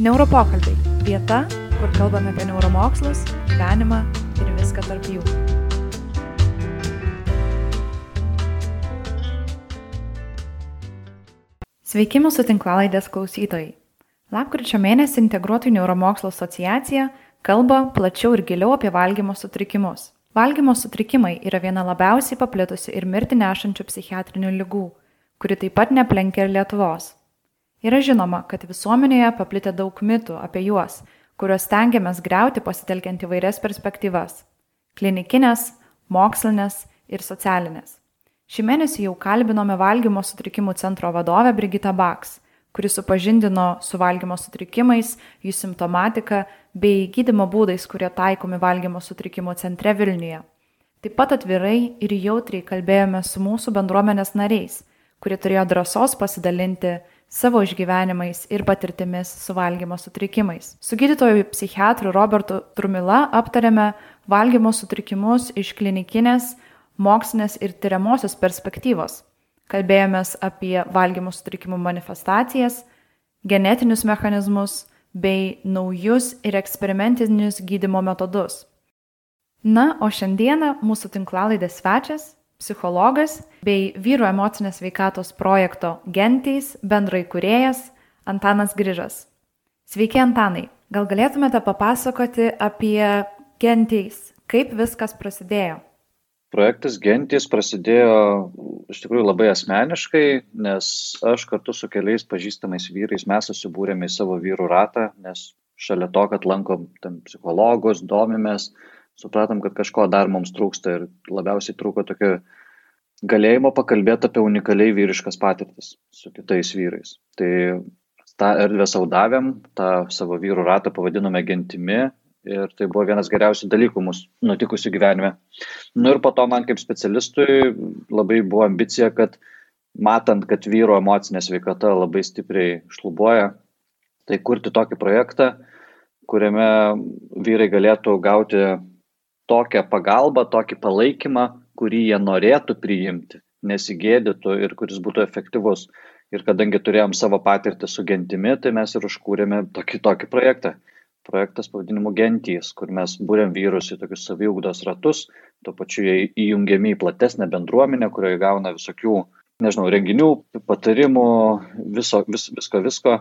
Neuropokalbiai - vieta, kur kalbame apie neuromokslus, gyvenimą ir viską tarp jų. Sveiki mūsų tinklalaidės klausytojai. Lapkričio mėnesį Integruotų neuromokslo asociacija kalba plačiau ir giliau apie valgymo sutrikimus. Valgymo sutrikimai yra viena labiausiai paplitusi ir mirti nešančių psichiatrinių lygų, kuri taip pat neplenkia ir Lietuvos. Yra žinoma, kad visuomenėje paplitę daug mitų apie juos, kuriuos stengiamės greuti pasitelkiant įvairias perspektyvas - klinikinės, mokslinės ir socialinės. Šį mėnesį jau kalbinome valgymo sutrikimų centro vadovę Brigitą Baks, kuris supažindino su valgymo sutrikimais, jų simptomatika bei gydymo būdais, kurie taikomi valgymo sutrikimų centre Vilniuje. Taip pat atvirai ir jautriai kalbėjome su mūsų bendruomenės nariais, kurie turėjo drąsos pasidalinti savo išgyvenimais ir patirtimis su valgymo sutrikimais. Su gydytoju psichiatru Robertu Trumila aptarėme valgymo sutrikimus iš klinikinės, mokslinės ir tyriamosios perspektyvos. Kalbėjomės apie valgymo sutrikimų manifestacijas, genetinius mechanizmus bei naujus ir eksperimentinius gydimo metodus. Na, o šiandieną mūsų tinklalaidės svečias - psichologas bei vyru emocinės veikatos projekto Gentys bendrai kuriejas Antanas Grižas. Sveiki, Antanai. Gal galėtumėte papasakoti apie Gentys, kaip viskas prasidėjo? Projektas Gentys prasidėjo iš tikrųjų labai asmeniškai, nes aš kartu su keliais pažįstamais vyrais mes susibūrėme į savo vyrų ratą, nes šalia to, kad lankom tam psichologus, domimės, supratom, kad kažko dar mums trūksta ir labiausiai trūko tokio galėjimo pakalbėti apie unikaliai vyriškas patirtis su kitais vyrais. Tai tą erdvę saudavėm, tą savo vyrų ratą pavadinome gentimi Ir tai buvo vienas geriausių dalykų mūsų nutikusių gyvenime. Nu ir po to man kaip specialistui labai buvo ambicija, kad matant, kad vyro emocinė sveikata labai stipriai šlubuoja, tai kurti tokį projektą, kuriame vyrai galėtų gauti tokią pagalbą, tokį palaikymą, kurį jie norėtų priimti, nesigėdytų ir kuris būtų efektyvus. Ir kadangi turėjom savo patirtį su gentimi, tai mes ir užkūrėme tokį, tokį projektą projektas pavadinimu Gentys, kur mes būrėm vyrus į tokius saviugdos ratus, tuo pačiu jie įjungiami į platesnę bendruomenę, kurioje gauna visokių, nežinau, renginių, patarimų, viso, vis, visko, visko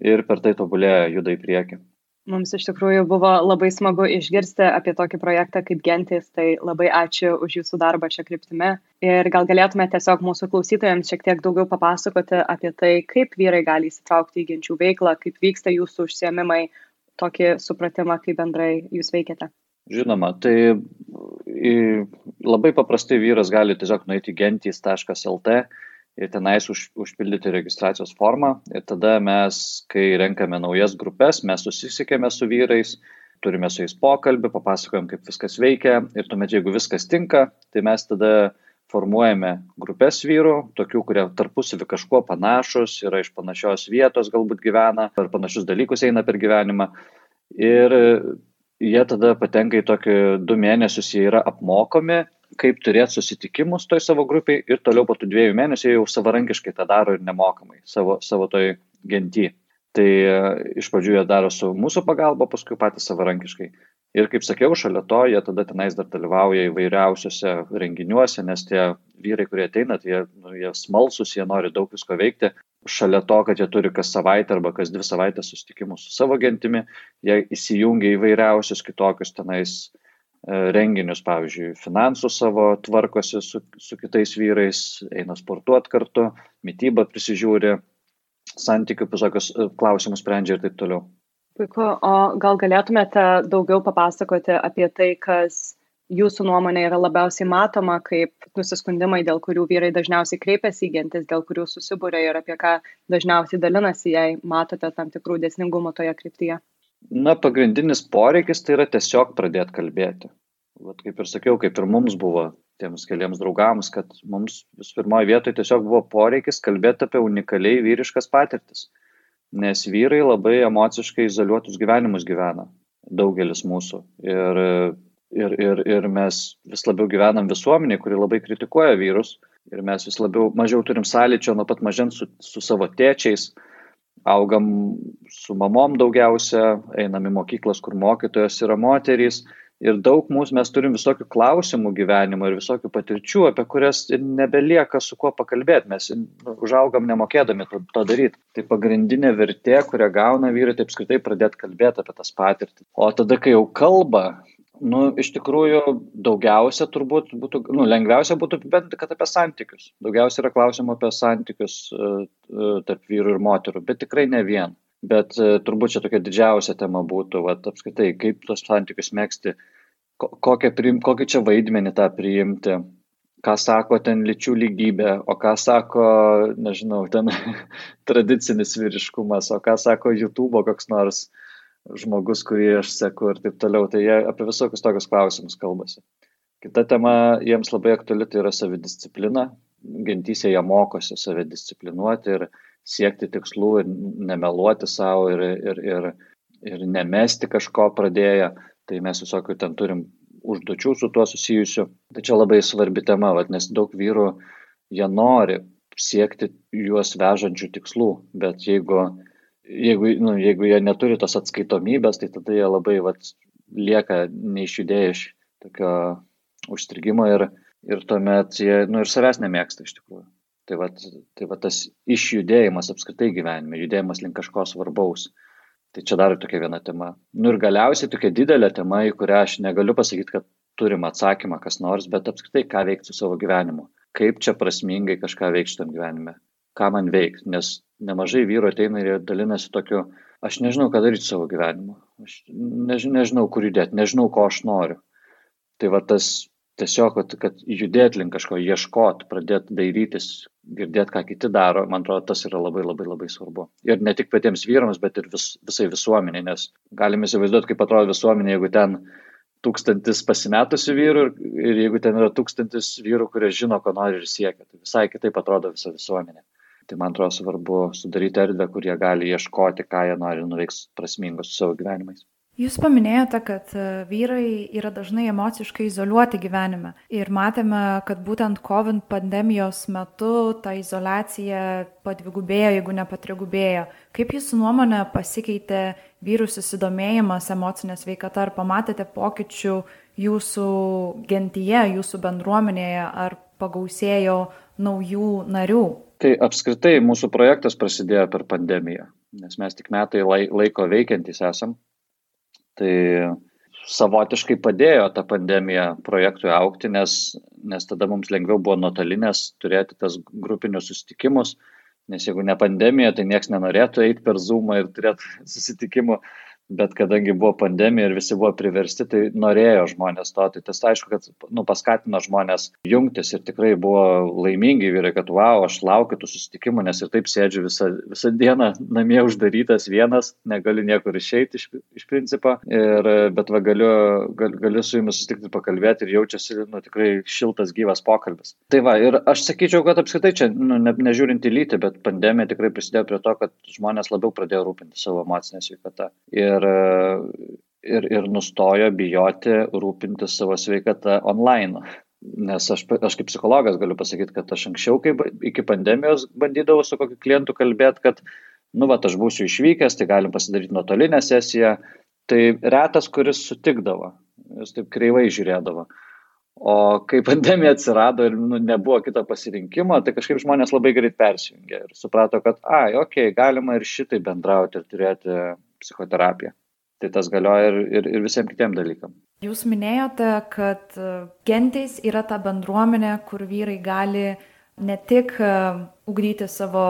ir per tai tobulėja, juda į priekį. Mums iš tikrųjų buvo labai smagu išgirsti apie tokį projektą kaip Gentis, tai labai ačiū už jūsų darbą šią kryptimę. Ir gal galėtume tiesiog mūsų klausytojams šiek tiek daugiau papasakoti apie tai, kaip vyrai gali įsitraukti į genčių veiklą, kaip vyksta jūsų užsiemimai, tokį supratimą, kaip bendrai jūs veikiate? Žinoma, tai labai paprastai vyras gali tiesiog nueiti gentys.lt ir tenais už, užpildyti registracijos formą ir tada mes, kai renkame naujas grupės, mes susisiekėme su vyrais, turime su jais pokalbį, papasakojam, kaip viskas veikia ir tuomet, jeigu viskas tinka, tai mes tada formuojame grupės vyrų, tokių, kurie tarpusavį kažkuo panašus, yra iš panašios vietos galbūt gyvena, ar panašius dalykus eina per gyvenimą. Ir jie tada patenka į tokį du mėnesius, jie yra apmokomi, kaip turėti susitikimus toj savo grupiai ir toliau po tų dviejų mėnesių jau savarankiškai tą daro ir nemokamai savo, savo toj genty. Tai iš pradžių jie daro su mūsų pagalba, paskui patys savarankiškai. Ir kaip sakiau, šalia to jie tada tenais dar dalyvauja įvairiausiose renginiuose, nes tie vyrai, kurie ateina, tai jie, nu, jie smalsus, jie nori daug visko veikti. Šalia to, kad jie turi kas savaitę arba kas dvi savaitės susitikimus su savo gentimi, jie įsijungia įvairiausius kitokius tenais e, renginius, pavyzdžiui, finansų savo tvarkosi su, su kitais vyrais, eina sportuoti kartu, mytybą prisižiūri, santykių visokius e, klausimus sprendžia ir taip toliau. Puiku, o gal galėtumėte daugiau papasakoti apie tai, kas jūsų nuomonė yra labiausiai matoma kaip nusiskundimai, dėl kurių vyrai dažniausiai kreipiasi į gentis, dėl kurių susibūrė ir apie ką dažniausiai dalinasi, jei matote tam tikrų dėsningumų toje kryptyje? Na, pagrindinis poreikis tai yra tiesiog pradėti kalbėti. Vat kaip ir sakiau, kaip ir mums buvo tiems keliams draugams, kad mums visų pirmoje vietoje tiesiog buvo poreikis kalbėti apie unikaliai vyriškas patirtis nes vyrai labai emociškai izoliuotus gyvenimus gyvena, daugelis mūsų. Ir, ir, ir, ir mes vis labiau gyvenam visuomenėje, kuri labai kritikuoja vyrus. Ir mes vis labiau, mažiau turim sąlyčio nuo pat mažens su, su savo tėčiais. Augam su mamom daugiausia, einam į mokyklas, kur mokytojas yra moterys. Ir daug mūsų mes turim visokių klausimų gyvenimo ir visokių patirčių, apie kurias nebelieka su kuo pakalbėti. Mes nu, užaugam nemokėdami to, to daryti. Tai pagrindinė vertė, kurią gauna vyrai, tai apskritai pradėti kalbėti apie tas patirtis. O tada, kai jau kalba, Nu, iš tikrųjų, daugiausia turbūt būtų, nu, lengviausia būtų apibendrinti, kad apie santykius. Daugiausia yra klausimų apie santykius uh, tarp vyrų ir moterų, bet tikrai ne vien. Bet uh, turbūt čia tokia didžiausia tema būtų, va, apskritai, kaip tos santykius mėgsti, ko, kokią, priim, kokį čia vaidmenį tą priimti, ką sako ten lyčių lygybė, o ką sako, nežinau, ten tradicinis vyriškumas, o ką sako YouTube koks nors uh, žmogus, kurį aš seku ir taip toliau. Tai jie apie visokius tokius klausimus kalbasi. Kita tema jiems labai aktuali tai yra savidisciplina. Gentysė jie mokosi savidisciplinuoti ir siekti tikslų ir nemeluoti savo ir, ir, ir, ir nemesti kažko pradėję. Tai mes visokių ten turim užduočių su tuo susijusių. Tai čia labai svarbi tema, vat, nes daug vyrų jie nori siekti juos vežančių tikslų, bet jeigu jeigu, nu, jeigu jie neturi tos atskaitomybės, tai tada jie labai vat, lieka neišjudėję iš tokio užstrigimo ir, ir tuomet jie nu, ir savęs nemėgsta iš tikrųjų. Tai va tai vat tas išjudėjimas apskritai gyvenime, judėjimas link kažko svarbaus. Tai čia dar tokia viena tema. Nu ir galiausiai tokia didelė tema, į kurią aš negaliu pasakyti, kad turim atsakymą kas nors, bet apskritai ką veikti su savo gyvenimu. Kaip čia prasmingai kažką veikti šitam gyvenime. Ką man veikti, nes nemažai vyrų ateina ir dalinasi tokiu, aš nežinau, ką daryti savo gyvenimu, aš než, nežinau, kur judėti, nežinau, ko aš noriu. Tai va tas tiesiog, kad judėti link kažko, ieškoti, pradėti dairytis, girdėti, ką kiti daro, man atrodo, tas yra labai labai labai svarbu. Ir ne tik patiems vyrams, bet ir vis, visai visuomeniai, nes galime įsivaizduoti, kaip atrodo visuomenė, jeigu ten tūkstantis pasimetusių vyrų ir, ir jeigu ten yra tūkstantis vyrų, kurie žino, ko nori ir siekia, tai visai kitaip atrodo visa visuomenė tai man atrodo svarbu sudaryti erdvę, kur jie gali ieškoti, ką jie nori nuveiks prasmingos su savo gyvenimais. Jūs paminėjote, kad e, vyrai yra dažnai emociškai izoliuoti gyvenime ir matėme, kad būtent COVID pandemijos metu ta izolacija padvigubėjo, jeigu ne patrigubėjo. Kaip jūsų nuomonė pasikeitė vyrų susidomėjimas emocinė sveikata, ar pamatėte pokyčių jūsų gentyje, jūsų bendruomenėje, ar pagausėjo naujų narių? Tai apskritai mūsų projektas prasidėjo per pandemiją, nes mes tik metai laiko veikiantys esam. Tai savotiškai padėjo ta pandemija projektui aukti, nes, nes tada mums lengviau buvo nuotolinės turėti tas grupinius susitikimus, nes jeigu ne pandemija, tai niekas nenorėtų eiti per Zoomą ir turėti susitikimų bet kadangi buvo pandemija ir visi buvo priversti, tai norėjo žmonės to. Tai tas aišku, kad nu, paskatino žmonės jungtis ir tikrai buvo laimingi vyrai, kad wow, aš laukiu tų susitikimų, nes ir taip sėdžiu visą, visą dieną namie uždarytas vienas, negaliu niekur išeiti iš, iš principo, ir, bet va, galiu, gal, galiu su jumis susitikti pakalbėti ir jaučiasi nu, tikrai šiltas gyvas pokalbis. Tai va, ir aš sakyčiau, kad apskritai čia, nu, ne, nežiūrint į lytį, bet pandemija tikrai prisidėjo prie to, kad žmonės labiau pradėjo rūpinti savo emocinę sveikatą. Ir ir, ir, ir nustojo bijoti rūpintis savo sveikatą online. Nes aš, aš kaip psichologas galiu pasakyti, kad aš anksčiau, kaip iki pandemijos, bandydavau su kokiu klientu kalbėti, kad, nu, va, aš būsiu išvykęs, tai galim pasidaryti nuotolinę sesiją. Tai retas, kuris sutikdavo, jis taip kreivai žiūrėdavo. O kai pandemija atsirado ir nu, nebuvo kito pasirinkimo, tai kažkaip žmonės labai greit persijungė ir suprato, kad, ai, okei, okay, galima ir šitai bendrauti ir turėti psichoterapiją. Tai tas galioja ir, ir, ir visiems kitiem dalykam. Jūs minėjote, kad e, gentys yra ta bendruomenė, kur vyrai gali ne tik e, ugdyti savo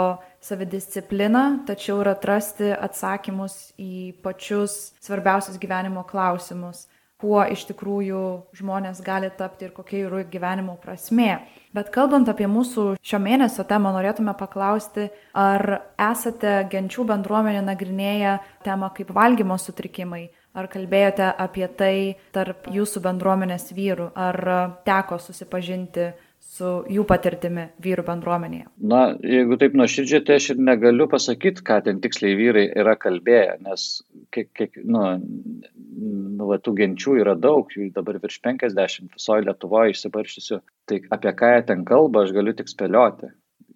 savidiscipliną, tačiau ir atrasti atsakymus į pačius svarbiausius gyvenimo klausimus kuo iš tikrųjų žmonės gali tapti ir kokia yra gyvenimo prasmė. Bet kalbant apie mūsų šio mėnesio temą, norėtume paklausti, ar esate genčių bendruomenė nagrinėję temą kaip valgymo sutrikimai, ar kalbėjote apie tai tarp jūsų bendruomenės vyrų, ar teko susipažinti su jų patirtimi vyrų bendruomenėje? Na, jeigu taip nuoširdžiai, tai aš ir negaliu pasakyti, ką ten tiksliai vyrai yra kalbėję, nes kiek, kiek nu, nu, va, tų genčių yra daug, jų dabar virš 50 visoje Lietuvoje išsibaršysiu. Tai apie ką jie ten kalba, aš galiu tik spėlioti,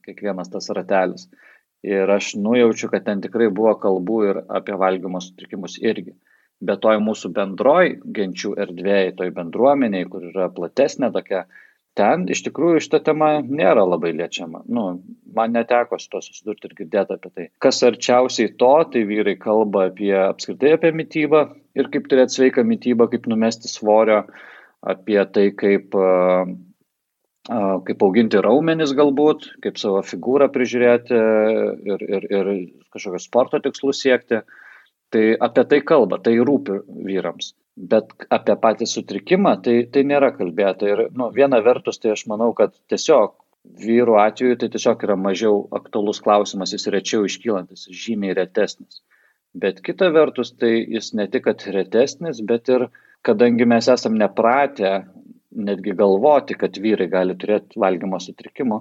kiekvienas tas ratelis. Ir aš nujaučiu, kad ten tikrai buvo kalbų ir apie valgymo sutrikimus irgi. Bet toj mūsų bendroj genčių erdvėjai, toj bendruomeniai, kur yra platesnė tokia, ten iš tikrųjų šita tema nėra labai liečiama. Nu, man neteko su to susidurti ir girdėti apie tai. Kas arčiausiai to, tai vyrai kalba apie apskritai apie mytybą ir kaip turėti sveiką mytybą, kaip numesti svorio, apie tai, kaip kaip auginti raumenis galbūt, kaip savo figūrą prižiūrėti ir, ir, ir kažkokios sporto tikslus siekti. Tai apie tai kalba, tai rūpi vyrams. Bet apie patį sutrikimą tai, tai nėra kalbėta. Ir nu, viena vertus, tai aš manau, kad tiesiog vyrų atveju tai tiesiog yra mažiau aktualus klausimas, jis rečiau iškylantis, žymiai retesnis. Bet kita vertus, tai jis ne tik retesnis, bet ir kadangi mes esam nepratę netgi galvoti, kad vyrai gali turėti valgymo sutrikimų.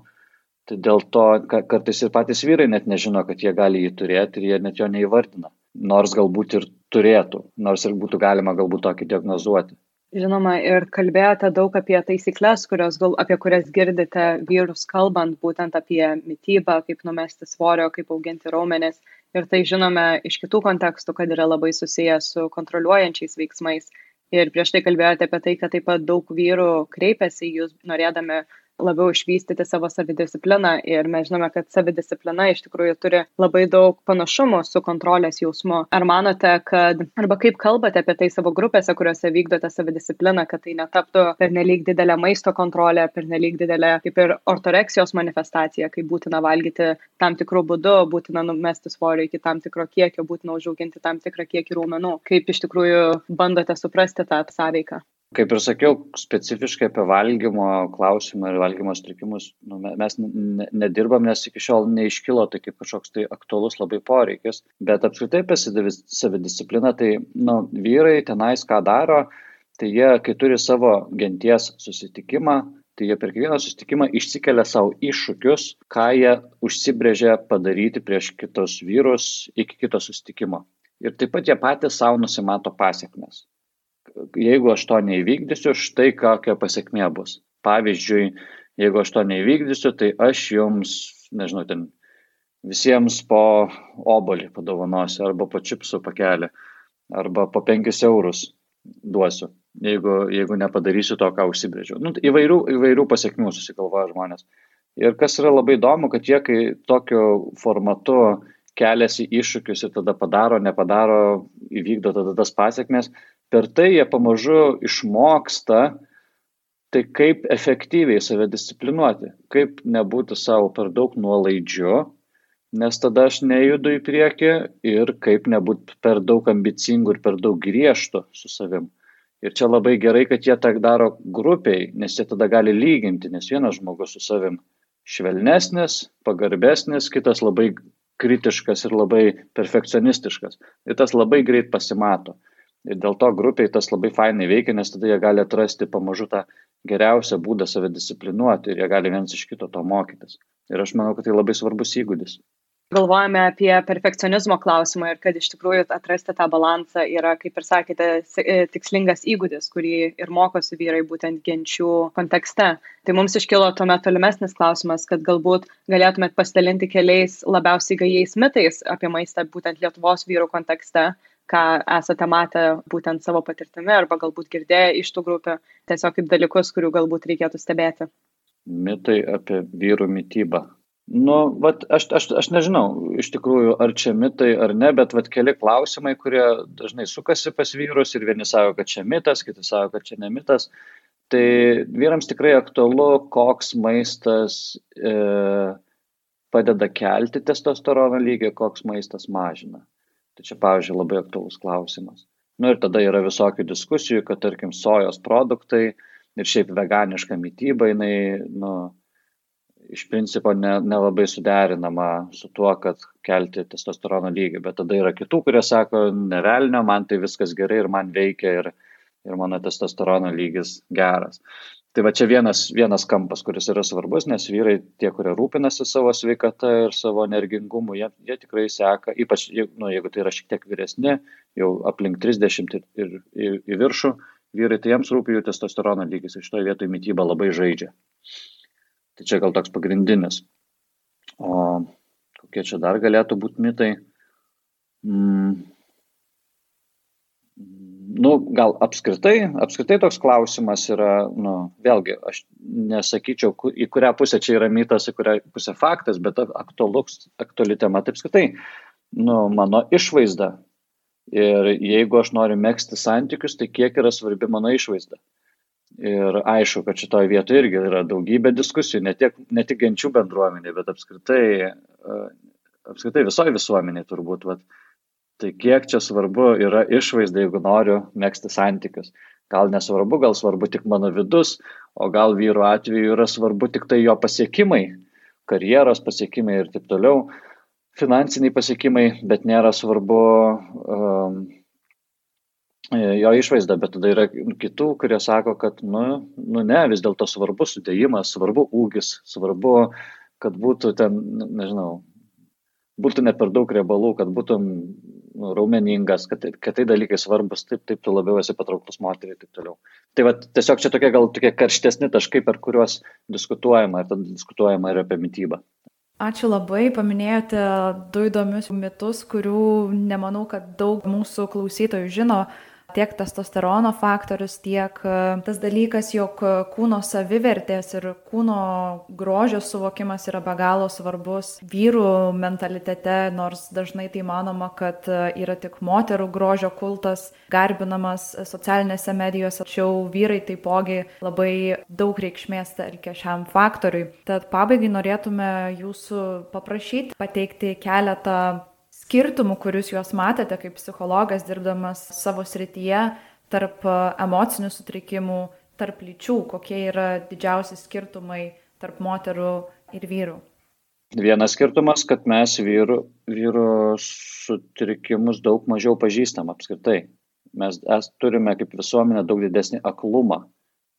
Tai dėl to kartais ir patys vyrai net nežino, kad jie gali jį turėti ir jie net jo neįvardina. Nors galbūt ir turėtų, nors ir būtų galima galbūt tokį diagnozuoti. Žinoma, ir kalbėjote daug apie taisyklės, kurios, gal, apie kurias girdite vyrus kalbant, būtent apie mytybą, kaip numesti svorio, kaip auginti raumenis. Ir tai žinome iš kitų kontekstų, kad yra labai susijęs su kontroliuojančiais veiksmais. Ir prieš tai kalbėjote apie tai kad taip pat daug vyrų kreipiasi į jus norėdami labiau išvystyti savo savidiscipliną ir mes žinome, kad savidisciplina iš tikrųjų turi labai daug panašumų su kontrolės jausmu. Ar manote, kad, arba kaip kalbate apie tai savo grupėse, kuriuose vykdote savidiscipliną, kad tai netaptų per nelik didelę maisto kontrolę, per nelik didelę kaip ir ortoreksijos manifestaciją, kai būtina valgyti tam tikrų būdų, būtina numesti svorį iki tam tikro kiekio, būtina užauginti tam tikrą kiekį raumenų. Kaip iš tikrųjų bandote suprasti tą sąveiką? Kaip ir sakiau specifiškai apie valgymo klausimą ir valgymo sutrikimus nu, mes nedirbam, nes iki šiol neiškilo tai kaip kažkoks tai aktualus labai poreikis. Bet apskritai apie savidiscipliną, tai nu, vyrai tenais ką daro, tai jie, kai turi savo genties susitikimą, tai jie per kiekvieną susitikimą išsikelia savo iššūkius, ką jie užsibrėžė padaryti prieš kitus vyrus iki kito susitikimo. Ir taip pat jie patys savo nusimato pasiekmes jeigu aš to neįvykdysiu, štai kokia pasiekmė bus. Pavyzdžiui, jeigu aš to neįvykdysiu, tai aš jums, nežinau, ten visiems po obolį padovanosiu, arba po čipsų pakelį, arba po 5 eurus duosiu, jeigu, jeigu nepadarysiu to, ką užsibrėžiau. Nu, įvairių, įvairių pasiekmių susigalvoja žmonės. Ir kas yra labai įdomu, kad jie, kai tokiu formatu keliasi iššūkius ir tada padaro, nepadaro, įvykdo tada tas pasiekmes, per tai jie pamažu išmoksta, tai kaip efektyviai save disciplinuoti, kaip nebūti savo per daug nuolaidžiu, nes tada aš nejudu į priekį ir kaip nebūti per daug ambicingų ir per daug griežtų su savim. Ir čia labai gerai, kad jie tą daro grupiai, nes jie tada gali lyginti, nes vienas žmogus su savim švelnesnis, pagarbesnis, kitas labai kritiškas ir labai perfekcionistiškas. Ir tas labai greit pasimato. Ir dėl to grupiai tas labai fainai veikia, nes tada jie gali atrasti pamažu tą geriausią būdą save disciplinuoti ir jie gali vienas iš kito to mokytis. Ir aš manau, kad tai labai svarbus įgūdis. Galvojame apie perfekcionizmo klausimą ir kad iš tikrųjų atrasti tą balansą yra, kaip ir sakėte, e, tikslingas įgūdis, kurį ir mokosi vyrai būtent genčių kontekste. Tai mums iškilo tuomet tolimesnis klausimas, kad galbūt galėtumėt pasidalinti keliais labiausiai gajais mitais apie maistą būtent Lietuvos vyrų kontekste ką esate matę būtent savo patirtimi arba galbūt girdėję iš tų grupių, tiesiog kaip dalykus, kurių galbūt reikėtų stebėti. Mitai apie vyrų mytybą. Nu, vat, aš, aš, aš nežinau, iš tikrųjų, ar čia mitai ar ne, bet vat, keli klausimai, kurie dažnai sukasi pas vyrus ir vieni sako, kad čia mitas, kiti sako, kad čia ne mitas. Tai vyrams tikrai aktualu, koks maistas e, padeda kelti testosterono lygį, koks maistas mažina. Tai čia, pavyzdžiui, labai aktuolus klausimas. Na nu, ir tada yra visokių diskusijų, kad, tarkim, sojos produktai ir šiaip veganiška mytyba, jinai, nu, iš principo nelabai ne suderinama su tuo, kad kelti testosterono lygį. Bet tada yra kitų, kurie sako, nevelnio, man tai viskas gerai ir man veikia ir, ir mano testosterono lygis geras. Tai va čia vienas, vienas kampas, kuris yra svarbus, nes vyrai, tie, kurie rūpinasi savo sveikata ir savo energingumu, jie, jie tikrai seka, ypač nu, jeigu tai yra šiek tiek vyresni, jau aplink 30 ir, ir, ir į viršų, vyrai, tai jiems rūpi jų testosterono lygis ir šitoje vietoje mytyba labai žaidžia. Tai čia gal toks pagrindinis. O kokie čia dar galėtų būti mitai. Mm. Nu, gal apskritai, apskritai toks klausimas yra, nu, vėlgi, aš nesakyčiau, į kurią pusę čia yra mitas, į kurią pusę faktas, bet aktualus, aktuali tema, taip apskritai, nu, mano išvaizda. Ir jeigu aš noriu mėgsti santykius, tai kiek yra svarbi mano išvaizda. Ir aišku, kad šitoje vietoje irgi yra daugybė diskusijų, ne, tiek, ne tik genčių bendruomenė, bet apskritai, apskritai visoje visuomenėje turbūt. Vat, tai kiek čia svarbu yra išvaizda, jeigu noriu mėgsti santykius. Gal nesvarbu, gal svarbu tik mano vidus, o gal vyru atveju yra svarbu tik tai jo pasiekimai, karjeros pasiekimai ir taip toliau, finansiniai pasiekimai, bet nėra svarbu um, jo išvaizdą, bet tada yra kitų, kurie sako, kad, nu, nu ne, vis dėlto svarbu sudėjimas, svarbu ūgis, svarbu, kad būtų ten, nežinau, būtų ne per daug riebalų, kad būtum nu, raumeningas, kad, kad tai dalykai svarbus, taip, taip tu labiau esi patrauklus moteriai ir taip toliau. Tai va, tiesiog čia tokie gal tokie karštesni taškai, per kuriuos diskutuojama ir tada diskutuojama ir apie mytybą. Ačiū labai, paminėjote du įdomius mitus, kurių nemanau, kad daug mūsų klausytojų žino tiek testosterono faktorius, tiek e, tas dalykas, jog kūno savivertės ir kūno grožio suvokimas yra be galo svarbus vyrų mentalitete, nors dažnai tai manoma, kad e, yra tik moterų grožio kultas garbinamas socialinėse medijose, tačiau vyrai taipogi labai daug reikšmės tarkia šiam faktoriui. Tad pabaigai norėtume jūsų paprašyti pateikti keletą skirtumų, kurius jūs matėte kaip psichologas dirbdamas savo srityje tarp e, emocinių sutrikimų, tarp lyčių, kokie yra didžiausi skirtumai tarp moterų ir vyrų? Vienas skirtumas, kad mes vyrų, vyrų sutrikimus daug mažiau pažįstam apskritai. Mes es, turime kaip visuomenė daug didesnį aklumą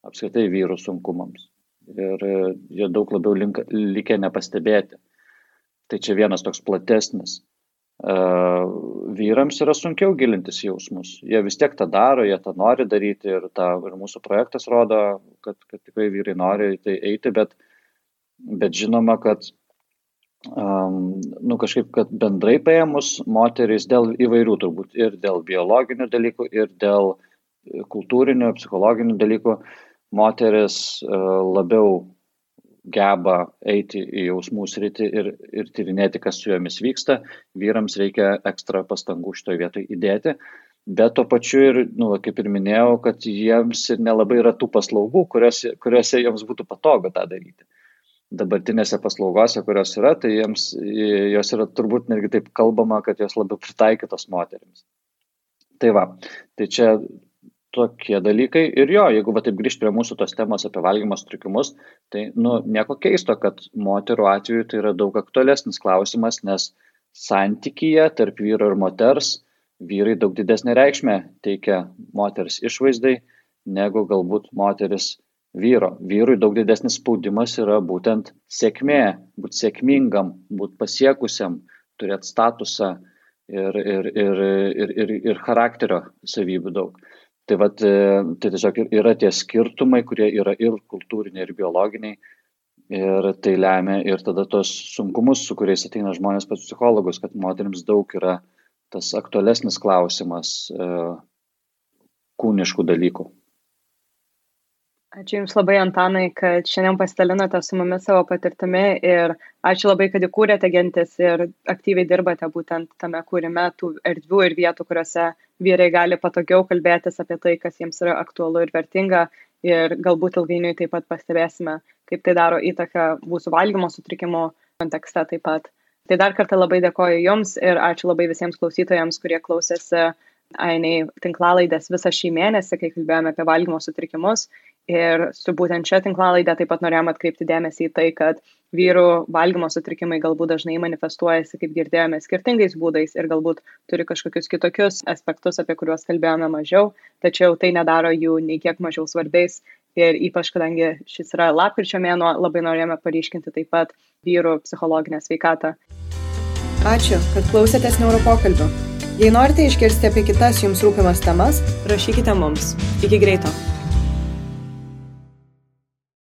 apskritai vyrų sunkumams. Ir e, jie daug labiau link, likę nepastebėti. Tai čia vienas toks platesnis vyrams yra sunkiau gilintis jausmus. Jie vis tiek tą daro, jie tą nori daryti ir, tą, ir mūsų projektas rodo, kad, kad tikrai vyrai nori tai eiti, bet, bet žinoma, kad um, nu, kažkaip, kad bendrai paėmus moteris dėl įvairių turbūt ir dėl biologinių dalykų, ir dėl kultūrinių, psichologinių dalykų, moteris uh, labiau geba eiti į jausmų sritį ir, ir tyrinėti, kas su jomis vyksta, vyrams reikia ekstra pastangų šitoje vietoje įdėti. Bet tuo pačiu ir, nu, kaip ir minėjau, kad jiems ir nelabai yra tų paslaugų, kuriuose, kuriuose jiems būtų patogu tą daryti. Dabartinėse paslaugose, kurios yra, tai jiems jos yra turbūt netgi taip kalbama, kad jos labiau pritaikytos moteriams. Tai va, tai čia tokie dalykai. Ir jo jeigu va taip grįžt prie mūsų tos temos apie valgymo sutrikimus tai nu nieko keisto kad moterų atveju tai yra daug aktualesnis klausimas nes santykyje tarp vyro ir moters vyrai daug didesnę reikšmę teikia moters išvaizdai negu galbūt moteris vyro. Vyrui daug didesnis spaudimas yra būtent sėkmė būt sėkmingam būt pasiekusiam turėt statusą ir ir ir ir ir ir charakterio savybių daug Tai, vat, e, tai tiesiog yra tie skirtumai, kurie yra ir kultūriniai, ir biologiniai. Ir tai lemia ir tada tos sunkumus, su kuriais ateina žmonės pas psichologus, kad moteriams daug yra tas aktualesnis klausimas e, kūniškų dalykų. Ačiū Jums labai, Antanai, kad šiandien pasidalinote su mumis savo patirtimi ir ačiū labai, kad įkūrėte gentis ir aktyviai dirbate būtent tame kūrime tų erdvių ir vietų, kuriuose vyrai gali patogiau kalbėtis apie tai, kas jiems yra aktualu ir vertinga ir galbūt ilgainiui taip pat pastebėsime, kaip tai daro įtaką mūsų valgymo sutrikimo kontekste taip pat. Tai dar kartą labai dėkoju Jums ir ačiū labai visiems klausytojams, kurie klausėsi Ainiai tinklalaidės visą šį mėnesį, kai kalbėjome apie valgymo sutrikimus. Ir su būtent šią tinklalaidę taip pat norėjom atkreipti dėmesį į tai, kad vyrų valgymo sutrikimai galbūt dažnai manifestuojasi, kaip girdėjome, skirtingais būdais ir galbūt turi kažkokius kitokius aspektus, apie kuriuos kalbėjome mažiau, tačiau tai nedaro jų nei kiek mažiau svarbiais. Ir ypač, kadangi šis yra lapkričio mėnuo, labai norėjome paryškinti taip pat vyrų psichologinę sveikatą. Ačiū, kad klausėtės neuropokalbio. Jei norite išgirsti apie kitas jums rūpimas temas, rašykite mums. Iki greito.